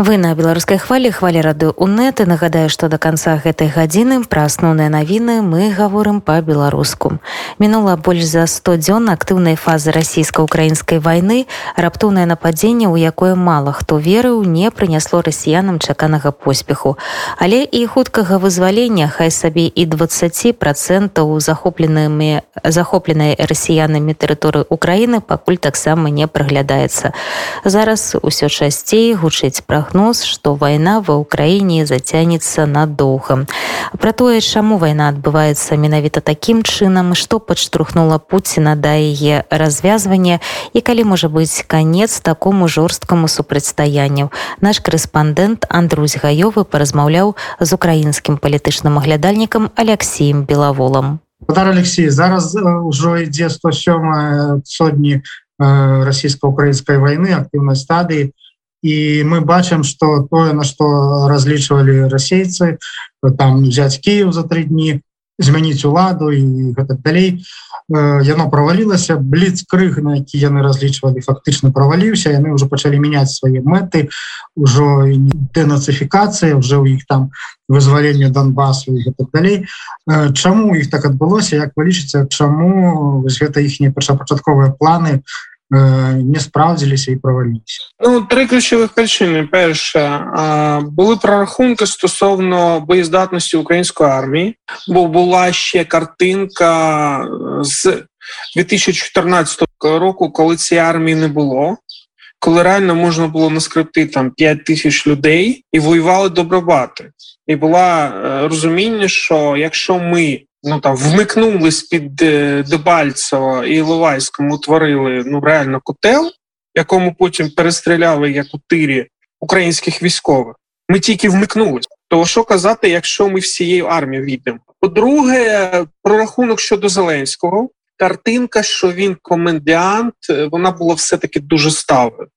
вы на беларускай хвалі хвалі рады унет нагадаю што до конца гэтай гадзіны пра асноўныя навіны мы гаворым по-беларуску мінула больш за 100 дзён актыўнай фазы расійска-украінскай вайны раптоўнае нападзенне у якое мала хто верыў не прынясло расіянам чаканага поспеху. Але і хуткага вызвалення хай сабе і 20 процентаў захопленымі захопленай расіянамі тэрыторыі Украіны пакуль таксама не праглядаецца зараз усё часцей гучыць прагноз прагноз што вайна ва ўкраіне зацянецца надоўга пра тое чаму вайна адбываецца менавіта такім чынам што падштурхнула пуціна да яе развязвання і калі можа быць канец такому жорсткаму супрацьстаянню наш корэспандэнт Андрусь гаёвы паразмаўляў з украінскім палітычным аглядальнікам алексеем белаволам Алексей зараз ўжо ідзе 107 сотні расійска-украінскай войны актыўнай стадыі і мы бачым что тое на что разлічвалі расейцы там взять Киев за три дні змяніць уладу і гэта далей яно правалілася бліц крыг на які яны разлічвалі фактычна праваліўся яны уже пачалі мяняць свае мэты ўжо дэнацыфікацыя уже ў іх там вызваленне Донбасу далей Чаму іх так адбылося як вы лічыце чаму гэта іхнія першапачатковыя планы не справдзіліся і праваліліся ну три ключових причини. Перше були прорахунки стосовно боєздатності української армії бо була ще картинка з 2014 року коли цієї армії не було коли реально можна було наскрипти там 5 тисяч людей і воювали добробати. І була розуміння що якщо ми ну там вмикнулись під Дебальцево і Іловайському творили ну реально котел, якому потім перестріляли як у тирі українських військових. Ми тільки вмикнулись. То що казати, якщо ми всією армією війдемо? По-друге, прорахунок щодо Зеленського, картинка, що він комендіант, вона була все-таки дуже ставою.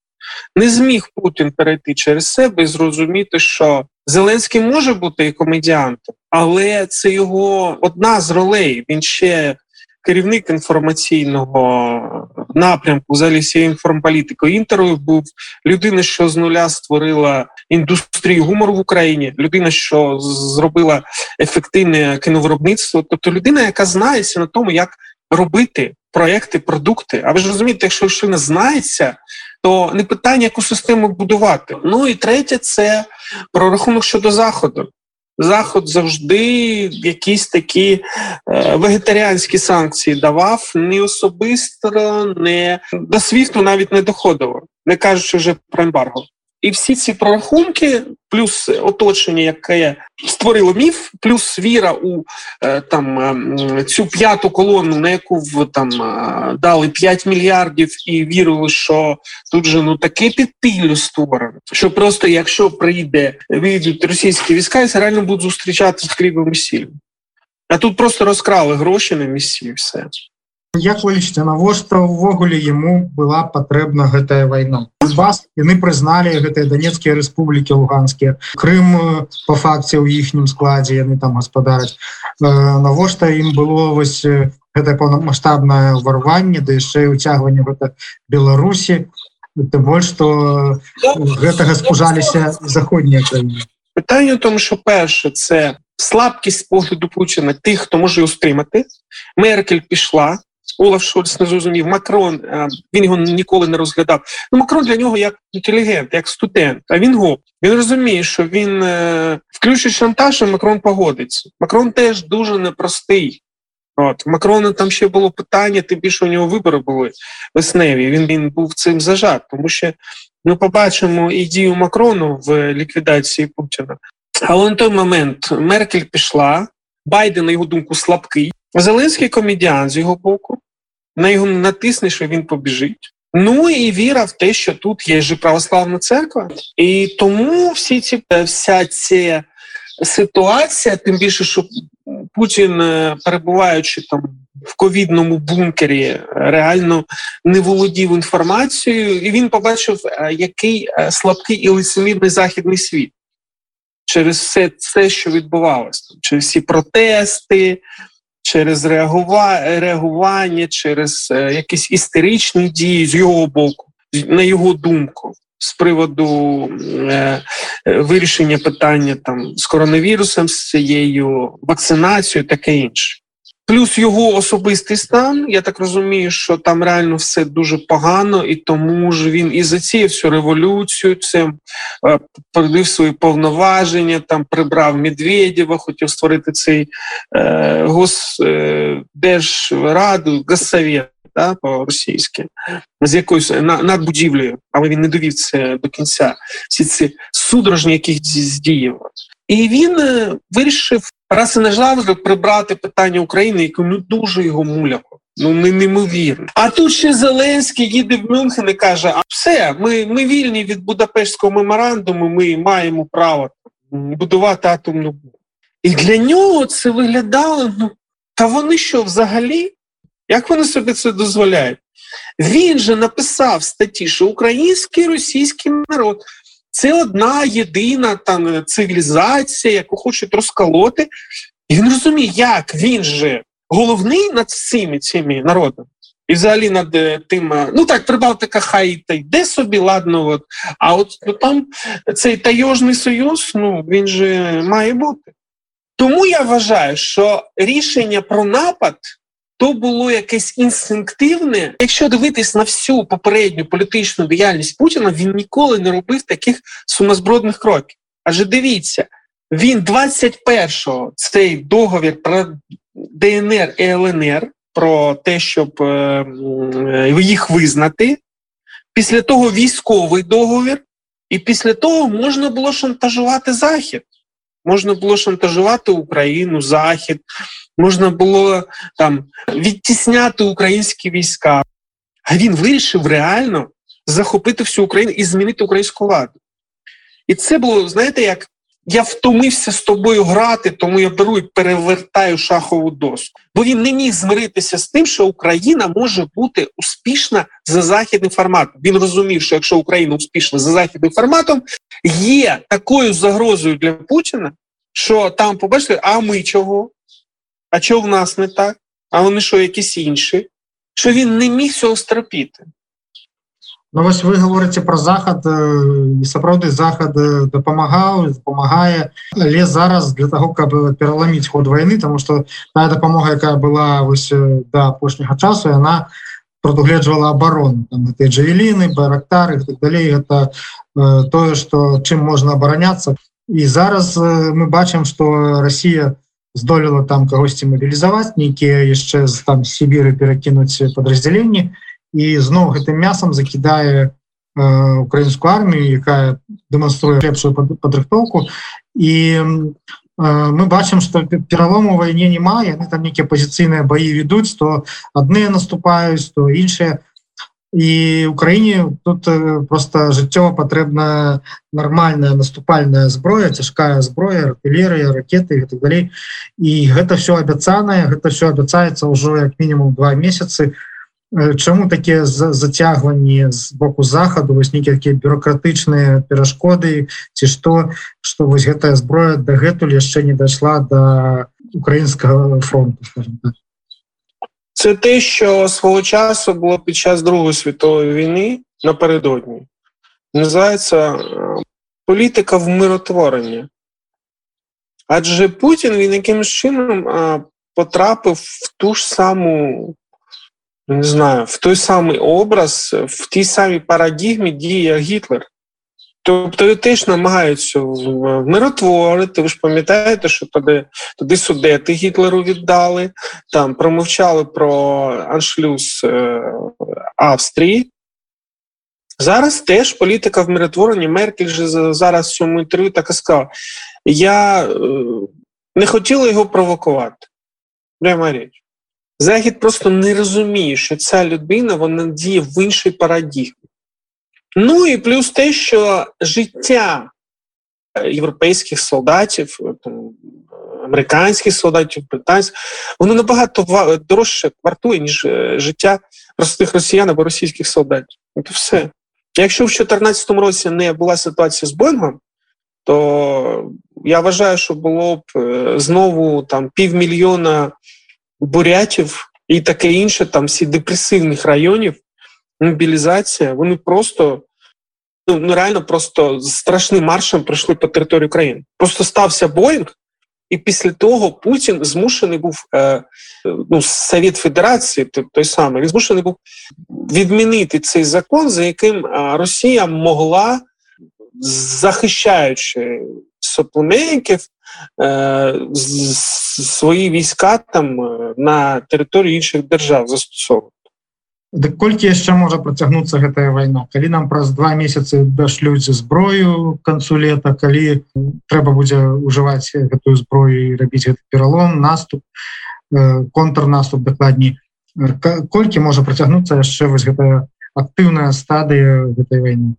Не зміг Путін перейти через себе і зрозуміти, що Зеленський може бути і комедіантом, але це його одна з ролей. Він ще керівник інформаційного напрямку взагалі всієї інформполітики інтерв'ю був людина, що з нуля створила індустрію гумору в Україні, людина, що зробила ефективне кіновиробництво, тобто людина, яка знається на тому, як робити проекти, продукти. А ви ж розумієте, якщо людина знається, то не питання, яку систему будувати. Ну і третє, це прорахунок щодо заходу. Заход завжди якісь такі е, вегетаріанські санкції давав не особисто, не до світу навіть не доходило, не кажучи вже про ембарго. І всі ці прорахунки, плюс оточення, яке створило міф, плюс віра у е, там е, цю п'яту колону, на яку в там е, дали 5 мільярдів, і вірили, що тут же ну таке підпіллю створено. Що просто якщо прийде вийдуть російські війська, і реально будуть зустрічати з хлібом і сіллю. А тут просто розкрали гроші на місці, і все. Як вы лічыце навошта ўвогуле яму была патрэбна гэтая вайна вас яны прызналі гэтыя данецкія рэспублікі луганскія Крым по факце ў іхнім складзе яны там гаспадараць навошта ім было вось гэта паўнамасштабнае ўварванне да яшчэ уцягванне гэта Беларусі тым больш што гэтага спужаліся заходнія краіны пытанне тому що перше це слабкість погляду Путіна тих хто може устримати Меркель пішла Олаф Шольц не зрозумів Макрон, він його ніколи не розглядав. Ну Макрон для нього як інтелігент, як студент. А він гоп. Він розуміє, що він е, включить шантаж, і Макрон погодиться. Макрон теж дуже непростий. От Макрона там ще було питання, тим більше у нього вибори були весневі. Він він був цим зажат, тому що ми побачимо і дію Макрону в ліквідації Путіна. Але на той момент Меркель пішла, Байден, на його думку, слабкий. Зеленський комедіан з його боку, на його натисне, що він побіжить. Ну і віра в те, що тут є ж православна церква, і тому всі ці вся ця ситуація, тим більше, що Путін, е, перебуваючи там в ковідному бункері, реально не володів інформацією, і він побачив, е, який е, слабкий і лицемірний західний світ через все це, що відбувалося, через всі протести через реагування, через е, якісь істеричні дії з його боку, на його думку. з приводу е, вирішення питання там з коронавірусом, з цією вакцинацією, таке інше. Плюс його особистий стан. Я так розумію, що там реально все дуже погано, і тому ж він і засіяв всю революцію, цим е, продив свої повноваження, там прибрав Медведєва, хотів створити цей е, гос, е, госсовет, да, по-російськи, з якоюсь над будівлею, але він не довів це до кінця. Всі ці судорожні, яких здіяв. І він е, вирішив раз і не завжди прибрати питання України, яке ну дуже його муляло. Ну не неймовірно. А тут ще Зеленський їде в Мюнхен і каже: а все, ми ми вільні від Будапештського меморандуму, ми маємо право будувати атомну бомбу. І для нього це виглядало. Ну та вони що взагалі? Як вони собі це дозволяють? Він же написав статті, що український російський народ це одна єдина там цивілізація, яку хочуть розколоти. І він розуміє, як він же головний над всіми цими народами. І взагалі над е, тим, е, ну так, Прибалтика хай та йде собі, ладно, от, а от ну, там цей тайожний союз, ну він же має бути. Тому я вважаю, що рішення про напад то було якесь інстинктивне. Якщо дивитись на всю попередню політичну діяльність Путіна, він ніколи не робив таких сумозбродних кроків. Адже дивіться, він 21-го цей договір про ДНР і ЛНР, про те, щоб е, їх визнати. Після того військовий договір, і після того можна було шантажувати Захід. Можна було шантажувати Україну, Захід, можна було там відтісняти українські війська. А він вирішив реально захопити всю Україну і змінити українську владу. І це було, знаєте, як я втомився з тобою грати, тому я беру і перевертаю шахову доску. Бо він не міг змиритися з тим, що Україна може бути успішна за західним форматом. Він розумів, що якщо Україна успішна за західним форматом, є такою загрозою для Путіна, що там побачите, а ми чого? А чого в нас не так? А вони що, якісь інші? Що він не міг цього стерпіти. Ну ось ви говорите про захад і сапраўды захад дапамагаў дапамагае але зараз для того каб пераламіць ход войны тому что тая дапамога якая была вось да апошняга часу яна прадугледжвала оборону там этой джавеліны барактары так далей это э, тое что чым можна абараняться і зараз э, мы бачым что Россия здолела там кагосьці мобілізаваць нейкія яшчэ з там Сібіры перакінуць подраздзяленні і зноў гэтым мясам закідае э, украінскую армію якая дэманструе лепшую падрыхтоўку. І э, мы бачым что пералому вайне няма яны там нейкія пазіцыйныя баі ведуць то адныя наступаюць то іншыя і Украіне тут просто жыццёва патрэбна нармальная наступальная зброя цяжкая зброя артылерыя ракеты так далей і гэта все абяцанае гэта все абяцаецца ўжо як мінімум два месяцы. Чаму такія зацягванні з боку захаду вось нейкія такія бюрократычныя перашкоды ці што што вось гэтая зброя дагэтуль яшчэ не дайшла до украінскага фронту скажем так Це те, що свого часу було під час Другої світової війни напередодні. Називається політика вмиротворення. Адже Путін він якимось чином потрапив в ту ж саму, не знаю, в той самий образ, в тій самій парадігмі дії Гітлер. Тобто теж намагаються миротворити. Ви ж пам'ятаєте, що туди туди судети Гітлеру віддали, там промовчали про аншлюз е, Австрії. Зараз теж політика в миротворенні. Меркель же зараз в цьому інтерв'ю так і сказав. Я е, не хотіла його провокувати. Пряма річ. Захід просто не розуміє, що ця людина вона діє в іншій парадігмі. Ну і плюс те, що життя європейських солдатів, американських солдатів, британських, воно набагато дорожче вартує, ніж е, життя простих росіян або російських солдатів. Це все. Якщо в 2014 році не була ситуація з Боїнгом, то я вважаю, що було б е, знову там півмільйона бурятів і таке інше, там всі депресивних районів, мобілізація, вони просто ну, ну реально просто страшним маршем пройшли по території України. Просто стався Боїнг, і після того Путін змушений був е, ну, Совет Федерації, той самий, він змушений був відмінити цей закон, за яким Росія могла, захищаючи соплеменників, е, свої війська там е, на територію інших держав застосовувати. Дык колькі яшчэ можа працягнуцца гэтая вайна? Калі нам праз два месяцы дашлюць зброю канцу лета калі трэба будзе ўжываць гэтую зброю і рабіць гэты пералом наступ контрнаступ дакладней колькі можа працягнуцца яшчэ вось гэтая актыўная стадыя гэтай вайны?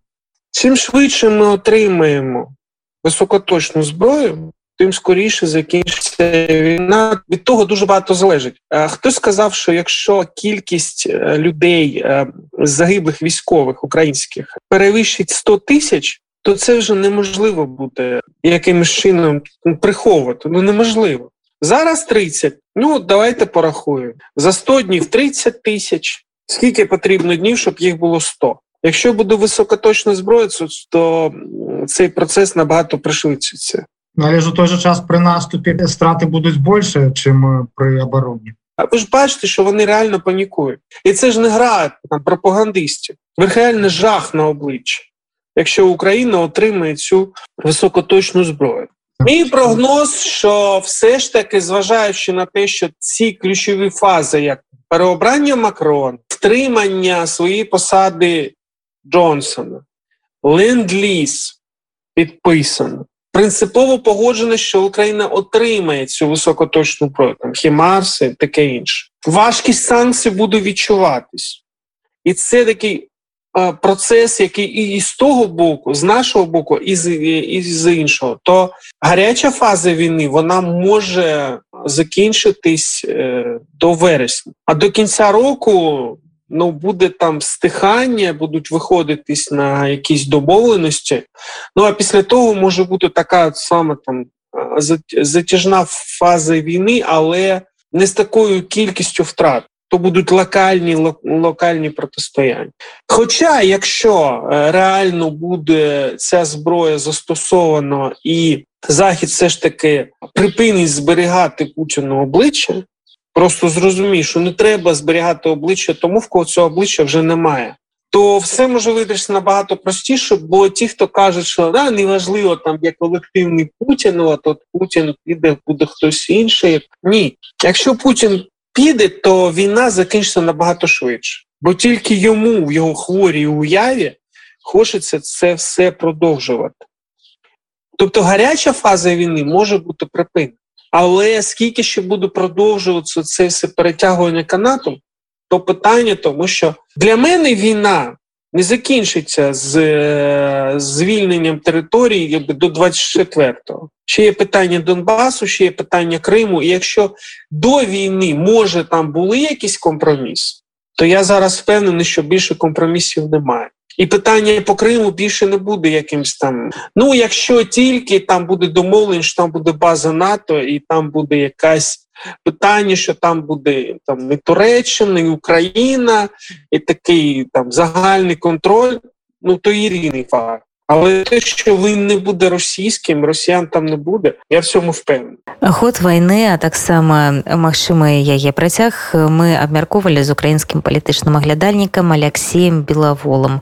Чым швидше мы атрымаем высокоточную зброю тим скоріше закінчиться війна. Від того дуже багато залежить. Хтось сказав, що якщо кількість е, людей е, загиблих військових українських перевищить 100 тисяч, то це вже неможливо буде якимось чином приховувати. Ну неможливо. Зараз 30. Ну давайте порахуємо за 100 днів 30 тисяч. Скільки потрібно днів, щоб їх було 100? Якщо буде високоточна зброя, то цей процес набагато пришвидшиться. Але ж у той же час при наступі страти будуть більше, чим при обороні. А ви ж бачите, що вони реально панікують. І це ж не гра там, пропагандистів. Верхальний жах на обличчі, якщо Україна отримає цю високоточну зброю. Мій прогноз, що все ж таки, зважаючи на те, що ці ключові фази, як переобрання Макрона, втримання своєї посади Джонсона, ленд-ліз підписано, принципово погоджено, що Україна отримає цю високоточну зброю, там хімарси, таке інше. Важкість санкцій буде відчуватись, і це такий е, процес, який і з того боку, з нашого боку, і з, і з іншого, то гаряча фаза війни вона може закінчитись е, до вересня, а до кінця року ну буде там стихання, будуть виходитись на якісь домовленості. Ну а після того може бути така сама там затяжна фаза війни, але не з такою кількістю втрат. То будуть локальні локальні протистояння. Хоча, якщо е, реально буде ця зброя застосована і Захід все ж таки припинить зберігати Путіну обличчя, просто зрозумій, що не треба зберігати обличчя тому, в кого цього обличчя вже немає. То все може вирішити набагато простіше, бо ті, хто кажуть, що да, неважливо там є колективний Путін, а то Путін піде, буде хтось інший. Ні, якщо Путін піде, то війна закінчиться набагато швидше, бо тільки йому в його хворій уяві хочеться це все продовжувати. Тобто гаряча фаза війни може бути припинена. Але скільки ще буде продовжуватися це все перетягування канату, то питання, тому що для мене війна не закінчиться з звільненням території до 24-го. Ще є питання Донбасу, ще є питання Криму. І якщо до війни може там були якісь компроміси, то я зараз впевнений, що більше компромісів немає. І питання по Криму більше не буде якимсь там. Ну, якщо тільки там буде домовлення, що там буде база НАТО, і там буде якась питання, що там буде там і Туреччина, і Україна, і такий там загальний контроль, ну то і рівний факт. Але те, що він не буде російським, росіян там не буде, я в цьому впевнений. Ход вайны, а таксама магчымы яе працяг мы абмяркоўвалі з украінскім палітычным аглядальнікам Алексеем Белаволам.